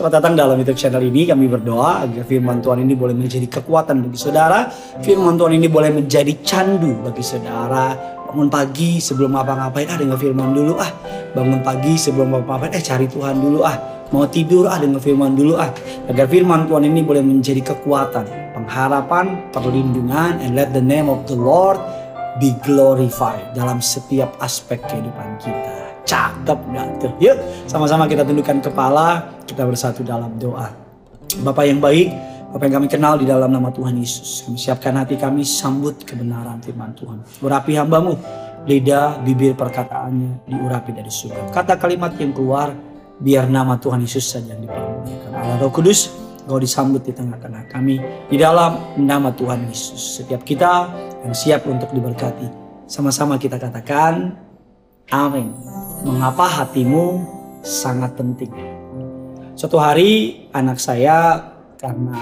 Selamat datang dalam YouTube channel ini. Kami berdoa agar firman Tuhan ini boleh menjadi kekuatan bagi saudara. Firman Tuhan ini boleh menjadi candu bagi saudara. Bangun pagi sebelum apa-ngapain, ah dengar firman dulu ah. Bangun pagi sebelum apa-ngapain, eh cari Tuhan dulu ah. Mau tidur ah dengar firman dulu ah. Agar firman Tuhan ini boleh menjadi kekuatan, pengharapan, perlindungan, and let the name of the Lord be glorified dalam setiap aspek kehidupan kita. Cakep nggak tuh? Yuk sama-sama kita tundukkan kepala, kita bersatu dalam doa. Bapak yang baik, Bapak yang kami kenal di dalam nama Tuhan Yesus. Kami siapkan hati kami sambut kebenaran firman Tuhan. Urapi hambamu, lidah, bibir perkataannya diurapi dari surga. Kata kalimat yang keluar, biar nama Tuhan Yesus saja yang dipermuliakan. Allah Roh Kudus, Kau disambut di tengah-tengah kami di dalam nama Tuhan Yesus. Setiap kita yang siap untuk diberkati. Sama-sama kita katakan, amin. Mengapa hatimu sangat penting? Suatu hari anak saya karena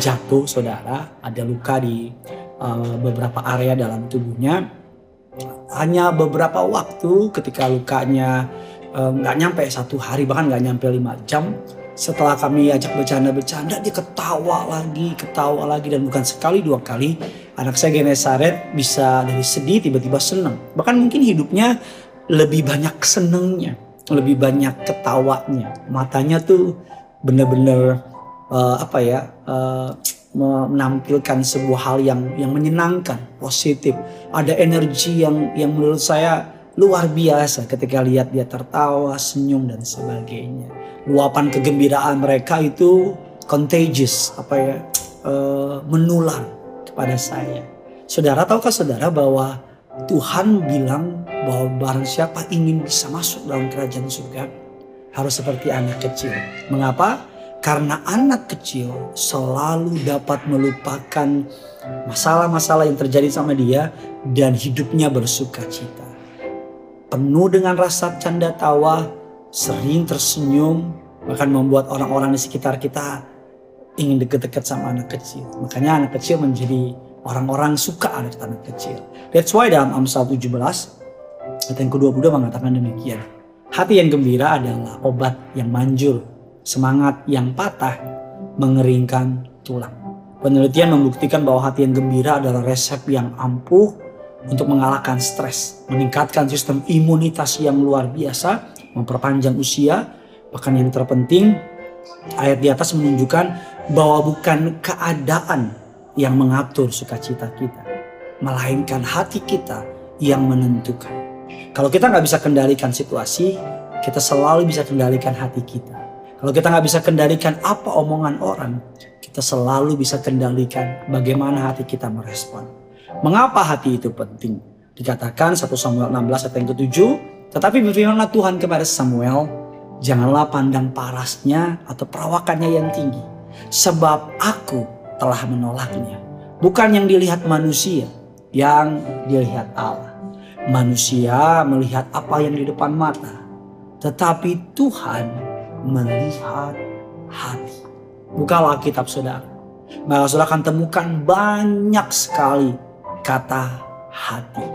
jatuh saudara, ada luka di uh, beberapa area dalam tubuhnya. Hanya beberapa waktu ketika lukanya eh, nggak uh, nyampe satu hari bahkan nggak nyampe lima jam setelah kami ajak bercanda-bercanda dia ketawa lagi ketawa lagi dan bukan sekali dua kali anak saya Genesaret bisa dari sedih tiba-tiba senang bahkan mungkin hidupnya lebih banyak senengnya lebih banyak ketawanya. Matanya tuh bener-bener uh, apa ya uh, menampilkan sebuah hal yang yang menyenangkan positif. Ada energi yang yang menurut saya luar biasa ketika lihat dia tertawa senyum dan sebagainya. Luapan kegembiraan mereka itu contagious apa ya uh, menular kepada saya. Saudara tahukah saudara bahwa Tuhan bilang bahwa barang siapa ingin bisa masuk dalam kerajaan surga harus seperti anak kecil. Mengapa? Karena anak kecil selalu dapat melupakan masalah-masalah yang terjadi sama dia dan hidupnya bersuka cita. Penuh dengan rasa canda tawa, sering tersenyum, bahkan membuat orang-orang di sekitar kita ingin deket-deket sama anak kecil. Makanya anak kecil menjadi orang-orang suka ada anak kecil. That's why dalam Amsal 17 ayat yang ke-22 mengatakan demikian. Hati yang gembira adalah obat yang manjur, semangat yang patah mengeringkan tulang. Penelitian membuktikan bahwa hati yang gembira adalah resep yang ampuh untuk mengalahkan stres, meningkatkan sistem imunitas yang luar biasa, memperpanjang usia, bahkan yang terpenting ayat di atas menunjukkan bahwa bukan keadaan yang mengatur sukacita kita, melainkan hati kita yang menentukan. Kalau kita nggak bisa kendalikan situasi, kita selalu bisa kendalikan hati kita. Kalau kita nggak bisa kendalikan apa omongan orang, kita selalu bisa kendalikan bagaimana hati kita merespon. Mengapa hati itu penting? Dikatakan 1 Samuel 16 ayat yang ke-7, tetapi berfirmanlah Tuhan kepada Samuel, janganlah pandang parasnya atau perawakannya yang tinggi. Sebab aku telah menolaknya. Bukan yang dilihat manusia, yang dilihat Allah. Manusia melihat apa yang di depan mata. Tetapi Tuhan melihat hati. Bukalah kitab saudara. Maka saudara akan temukan banyak sekali kata hati.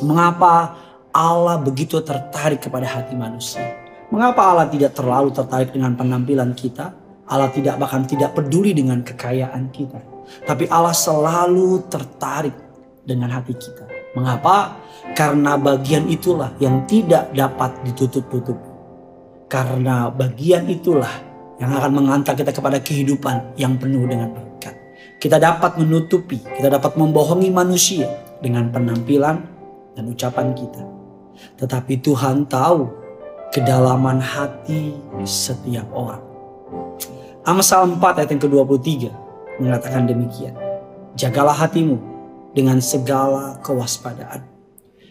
Mengapa Allah begitu tertarik kepada hati manusia. Mengapa Allah tidak terlalu tertarik dengan penampilan kita? Allah tidak bahkan tidak peduli dengan kekayaan kita. Tapi Allah selalu tertarik dengan hati kita. Mengapa? Karena bagian itulah yang tidak dapat ditutup-tutup. Karena bagian itulah yang akan mengantar kita kepada kehidupan yang penuh dengan berkat. Kita dapat menutupi, kita dapat membohongi manusia dengan penampilan dan ucapan kita. Tetapi Tuhan tahu kedalaman hati setiap orang. Amsal 4 ayat yang ke-23 mengatakan demikian. Jagalah hatimu dengan segala kewaspadaan.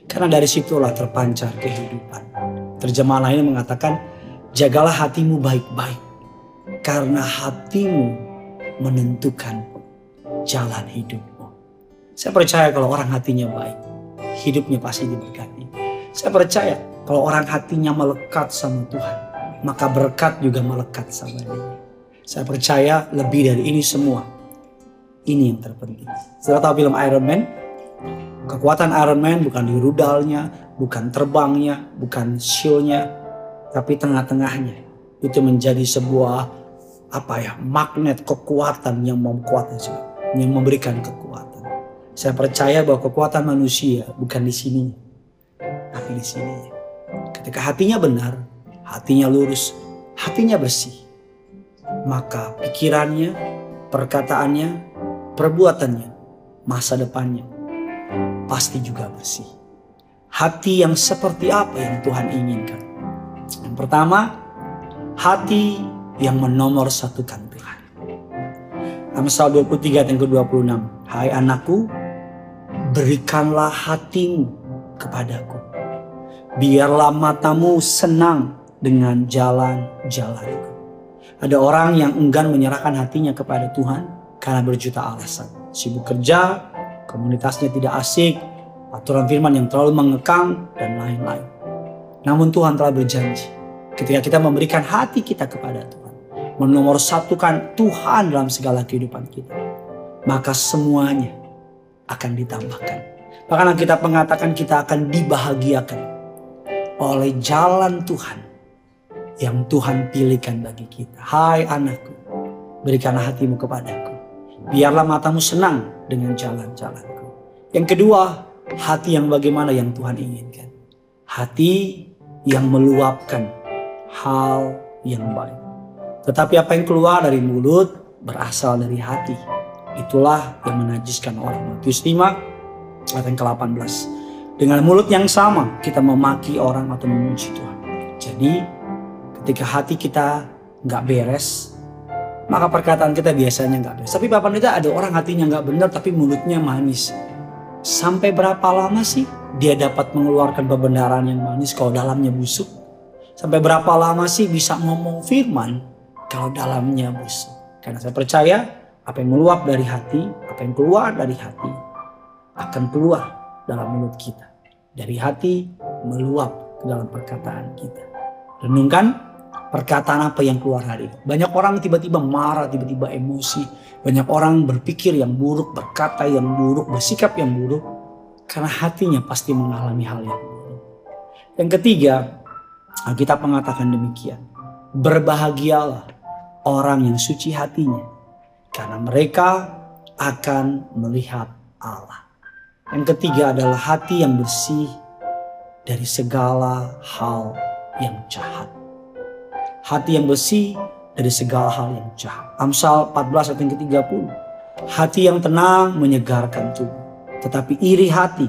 Karena dari situlah terpancar kehidupan. Terjemahan lain mengatakan, jagalah hatimu baik-baik. Karena hatimu menentukan jalan hidupmu. Saya percaya kalau orang hatinya baik, hidupnya pasti diberkati. Saya percaya kalau orang hatinya melekat sama Tuhan, maka berkat juga melekat sama dia. Saya percaya lebih dari ini semua. Ini yang terpenting. Sudah tahu film Iron Man? Kekuatan Iron Man bukan di rudalnya, bukan terbangnya, bukan shieldnya, tapi tengah-tengahnya. itu menjadi sebuah apa ya magnet kekuatan yang memkuatkan yang memberikan kekuatan. Saya percaya bahwa kekuatan manusia bukan di sini, tapi di sini. Ketika hatinya benar, hatinya lurus, hatinya bersih, maka pikirannya, perkataannya, perbuatannya, masa depannya pasti juga bersih. Hati yang seperti apa yang Tuhan inginkan? Yang pertama, hati yang menomor satukan Tuhan. Amsal 23 yang ke-26. Hai anakku, berikanlah hatimu kepadaku. Biarlah matamu senang dengan jalan-jalanku. Ada orang yang enggan menyerahkan hatinya kepada Tuhan karena berjuta alasan. Sibuk kerja, komunitasnya tidak asik, aturan firman yang terlalu mengekang, dan lain-lain. Namun Tuhan telah berjanji, ketika kita memberikan hati kita kepada Tuhan, menomorsatukan Tuhan dalam segala kehidupan kita, maka semuanya akan ditambahkan. Bahkan kita mengatakan kita akan dibahagiakan oleh jalan Tuhan yang Tuhan pilihkan bagi kita. Hai anakku, berikanlah hatimu kepadaku. Biarlah matamu senang dengan jalan-jalanku. Yang kedua, hati yang bagaimana yang Tuhan inginkan. Hati yang meluapkan hal yang baik. Tetapi apa yang keluar dari mulut berasal dari hati. Itulah yang menajiskan orang. Matius 5 ayat yang ke-18. Dengan mulut yang sama kita memaki orang atau memuji Tuhan. Jadi ketika hati kita nggak beres, maka perkataan kita biasanya nggak beres. Tapi Bapak Pendeta ada orang hatinya nggak benar tapi mulutnya manis. Sampai berapa lama sih dia dapat mengeluarkan pembenaran yang manis kalau dalamnya busuk? Sampai berapa lama sih bisa ngomong firman kalau dalamnya busuk? Karena saya percaya apa yang meluap dari hati, apa yang keluar dari hati akan keluar dalam mulut kita. Dari hati meluap ke dalam perkataan kita. Renungkan perkataan apa yang keluar hari ini. Banyak orang tiba-tiba marah, tiba-tiba emosi. Banyak orang berpikir yang buruk, berkata yang buruk, bersikap yang buruk. Karena hatinya pasti mengalami hal yang buruk. Yang ketiga, kita mengatakan demikian. Berbahagialah orang yang suci hatinya. Karena mereka akan melihat Allah. Yang ketiga adalah hati yang bersih dari segala hal yang jahat. Hati yang bersih dari segala hal yang jahat. Amsal 14 ayat yang ke-30. Hati yang tenang menyegarkan tubuh. Tetapi iri hati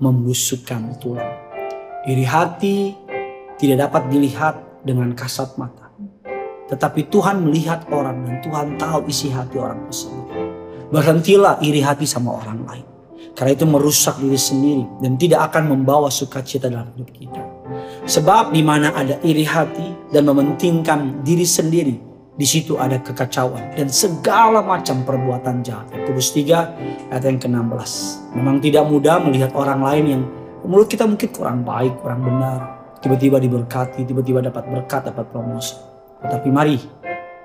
membusukkan tulang. Iri hati tidak dapat dilihat dengan kasat mata. Tetapi Tuhan melihat orang dan Tuhan tahu isi hati orang tersebut. Berhentilah iri hati sama orang lain. Karena itu merusak diri sendiri dan tidak akan membawa sukacita dalam hidup kita. Sebab di mana ada iri hati dan mementingkan diri sendiri, di situ ada kekacauan dan segala macam perbuatan jahat. Yakobus 3 ayat yang ke-16. Memang tidak mudah melihat orang lain yang menurut kita mungkin kurang baik, kurang benar. Tiba-tiba diberkati, tiba-tiba dapat berkat, dapat promosi. Tetapi mari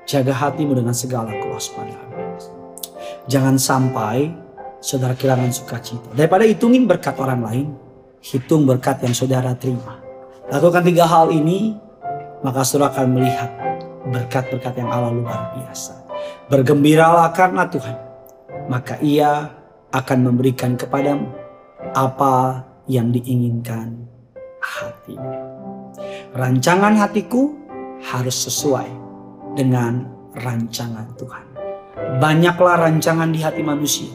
jaga hatimu dengan segala kewaspadaan. Jangan sampai saudara kehilangan sukacita. Daripada hitungin berkat orang lain, hitung berkat yang saudara terima. Lakukan tiga hal ini, maka saudara akan melihat berkat-berkat yang Allah luar biasa. Bergembiralah karena Tuhan, maka ia akan memberikan kepadamu apa yang diinginkan hatimu. Rancangan hatiku harus sesuai dengan rancangan Tuhan. Banyaklah rancangan di hati manusia,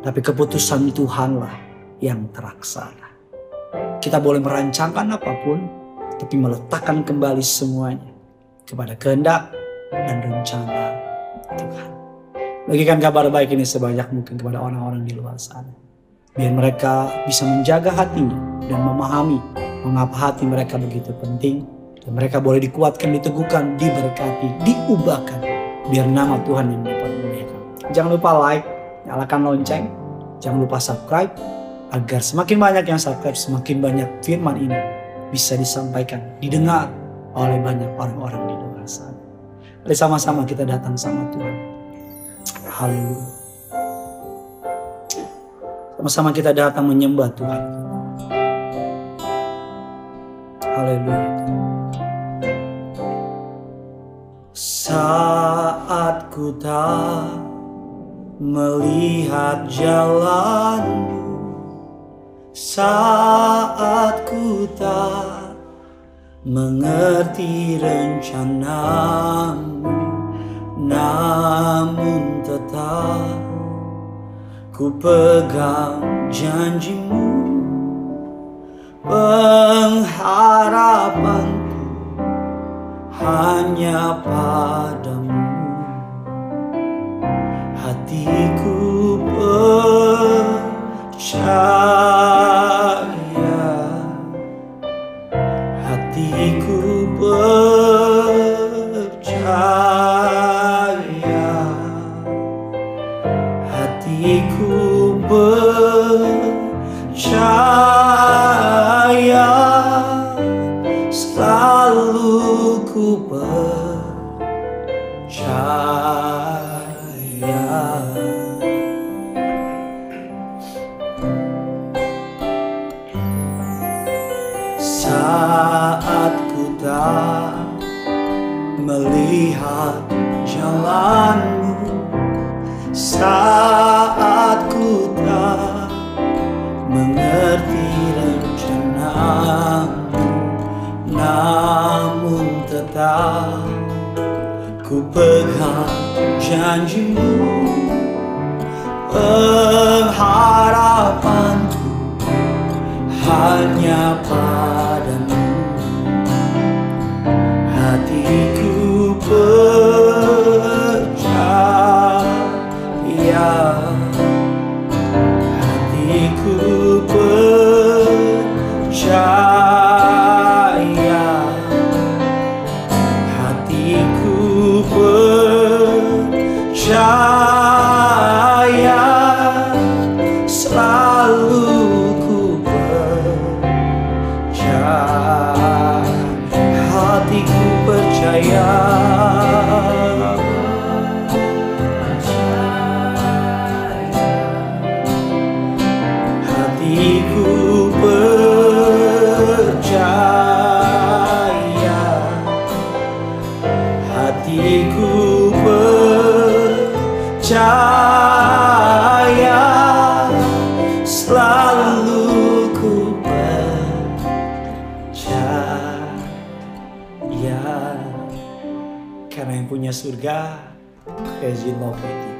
tapi keputusan Tuhanlah yang terlaksana. Kita boleh merancangkan apa pun, tapi meletakkan kembali semuanya kepada kehendak dan rencana Tuhan. Bagikan kabar baik ini sebanyak mungkin kepada orang-orang di luar sana. Biar mereka bisa menjaga hatinya dan memahami mengapa hati mereka begitu penting. Dan mereka boleh dikuatkan, diteguhkan, diberkati, diubahkan. Biar nama Tuhan yang dapat memuliakan. Jangan lupa like, nyalakan lonceng. Jangan lupa subscribe agar semakin banyak yang subscribe, semakin banyak firman ini bisa disampaikan, didengar oleh banyak orang-orang di luar sana. Mari sama-sama kita datang sama Tuhan. Haleluya. Sama-sama kita datang menyembah Tuhan. Haleluya. ku tak melihat jalanmu Saat ku tak mengerti rencanamu. Namun tetap ku pegang janjimu. Pengharapanku hanya padamu Hatiku percaya. Hatiku percaya. Hatiku percaya. Selalu ku percaya mengerti rencanamu Namun tetap ku pegang janjimu Pengharapanku hanya padamu. Hatiku percaya Hatiku percaya. Hatiku percaya. Hatiku percaya. Selalu punya surga Rezin Loveti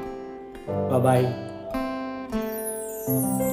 Bye-bye